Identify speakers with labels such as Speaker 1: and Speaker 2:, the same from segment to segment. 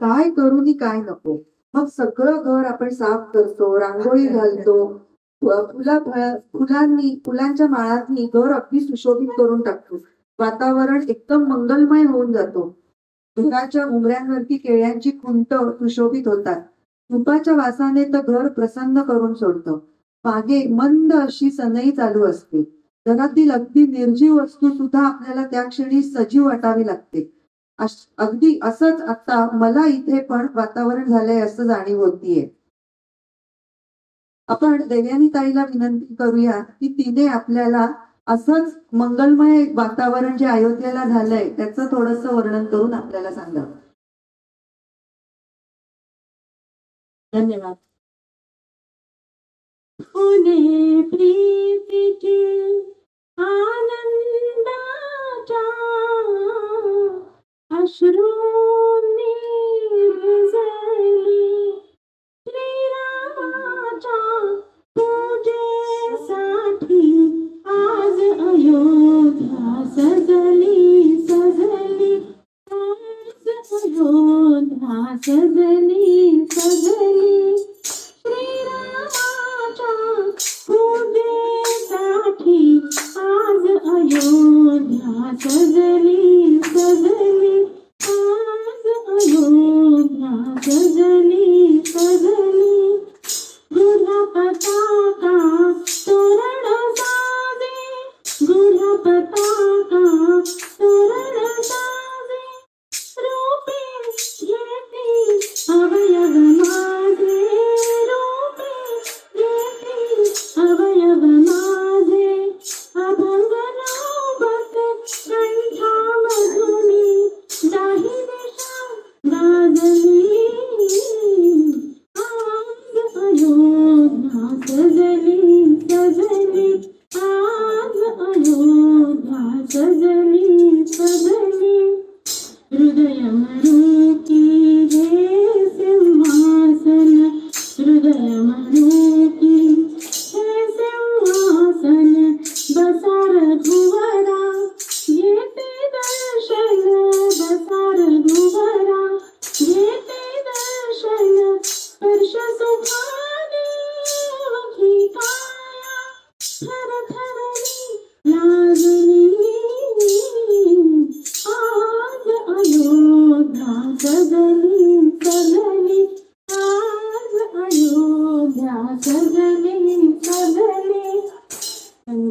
Speaker 1: काय करू नि काय नको. मग सगळं घर आपण साफ करतो रांगोळी घालतो. फुला फुलांनी फुलांच्या माळांनी घर अगदी सुशोभित करून टाकतो. वातावरण एकदम मंगलमय होऊन जातो. घराच्या उमऱ्यांवरती केळ्यांची खुंट सुशोभित होतात. तुपाच्या वासाने तर घर प्रसन्न करून सोडतं. मागे मंद अशी सनई चालू असते. घरातील अगदी निर्जीव वस्तू सुद्धा आपल्याला त्या क्षणी सजीव वाटावी लागते. अगदी असंच आता मला इथे पण वातावरण झालंय असं जाणीव होतीये. आपण देव्यानी ताईला विनंती करूया की तिने आपल्याला असंच मंगलमय वातावरण जे अयोध्येला झालंय त्याचं थोडस वर्णन करून आपल्याला सांगा. धन्यवाद.
Speaker 2: पुणे आज अयोध्या सजली सजली. श्रीरामाच्या पूजेसाठी आज अयोध्या सजली सजली. आज अयोध्या सजली.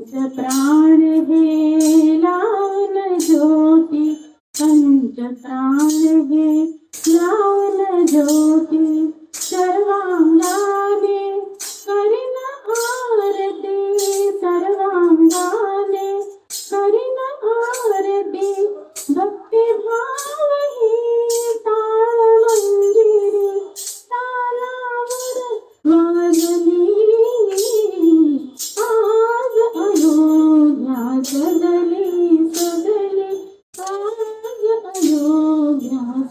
Speaker 2: पंच प्राण हे लाल ज्योती पंच प्राण हे लाल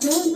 Speaker 2: अयोध्या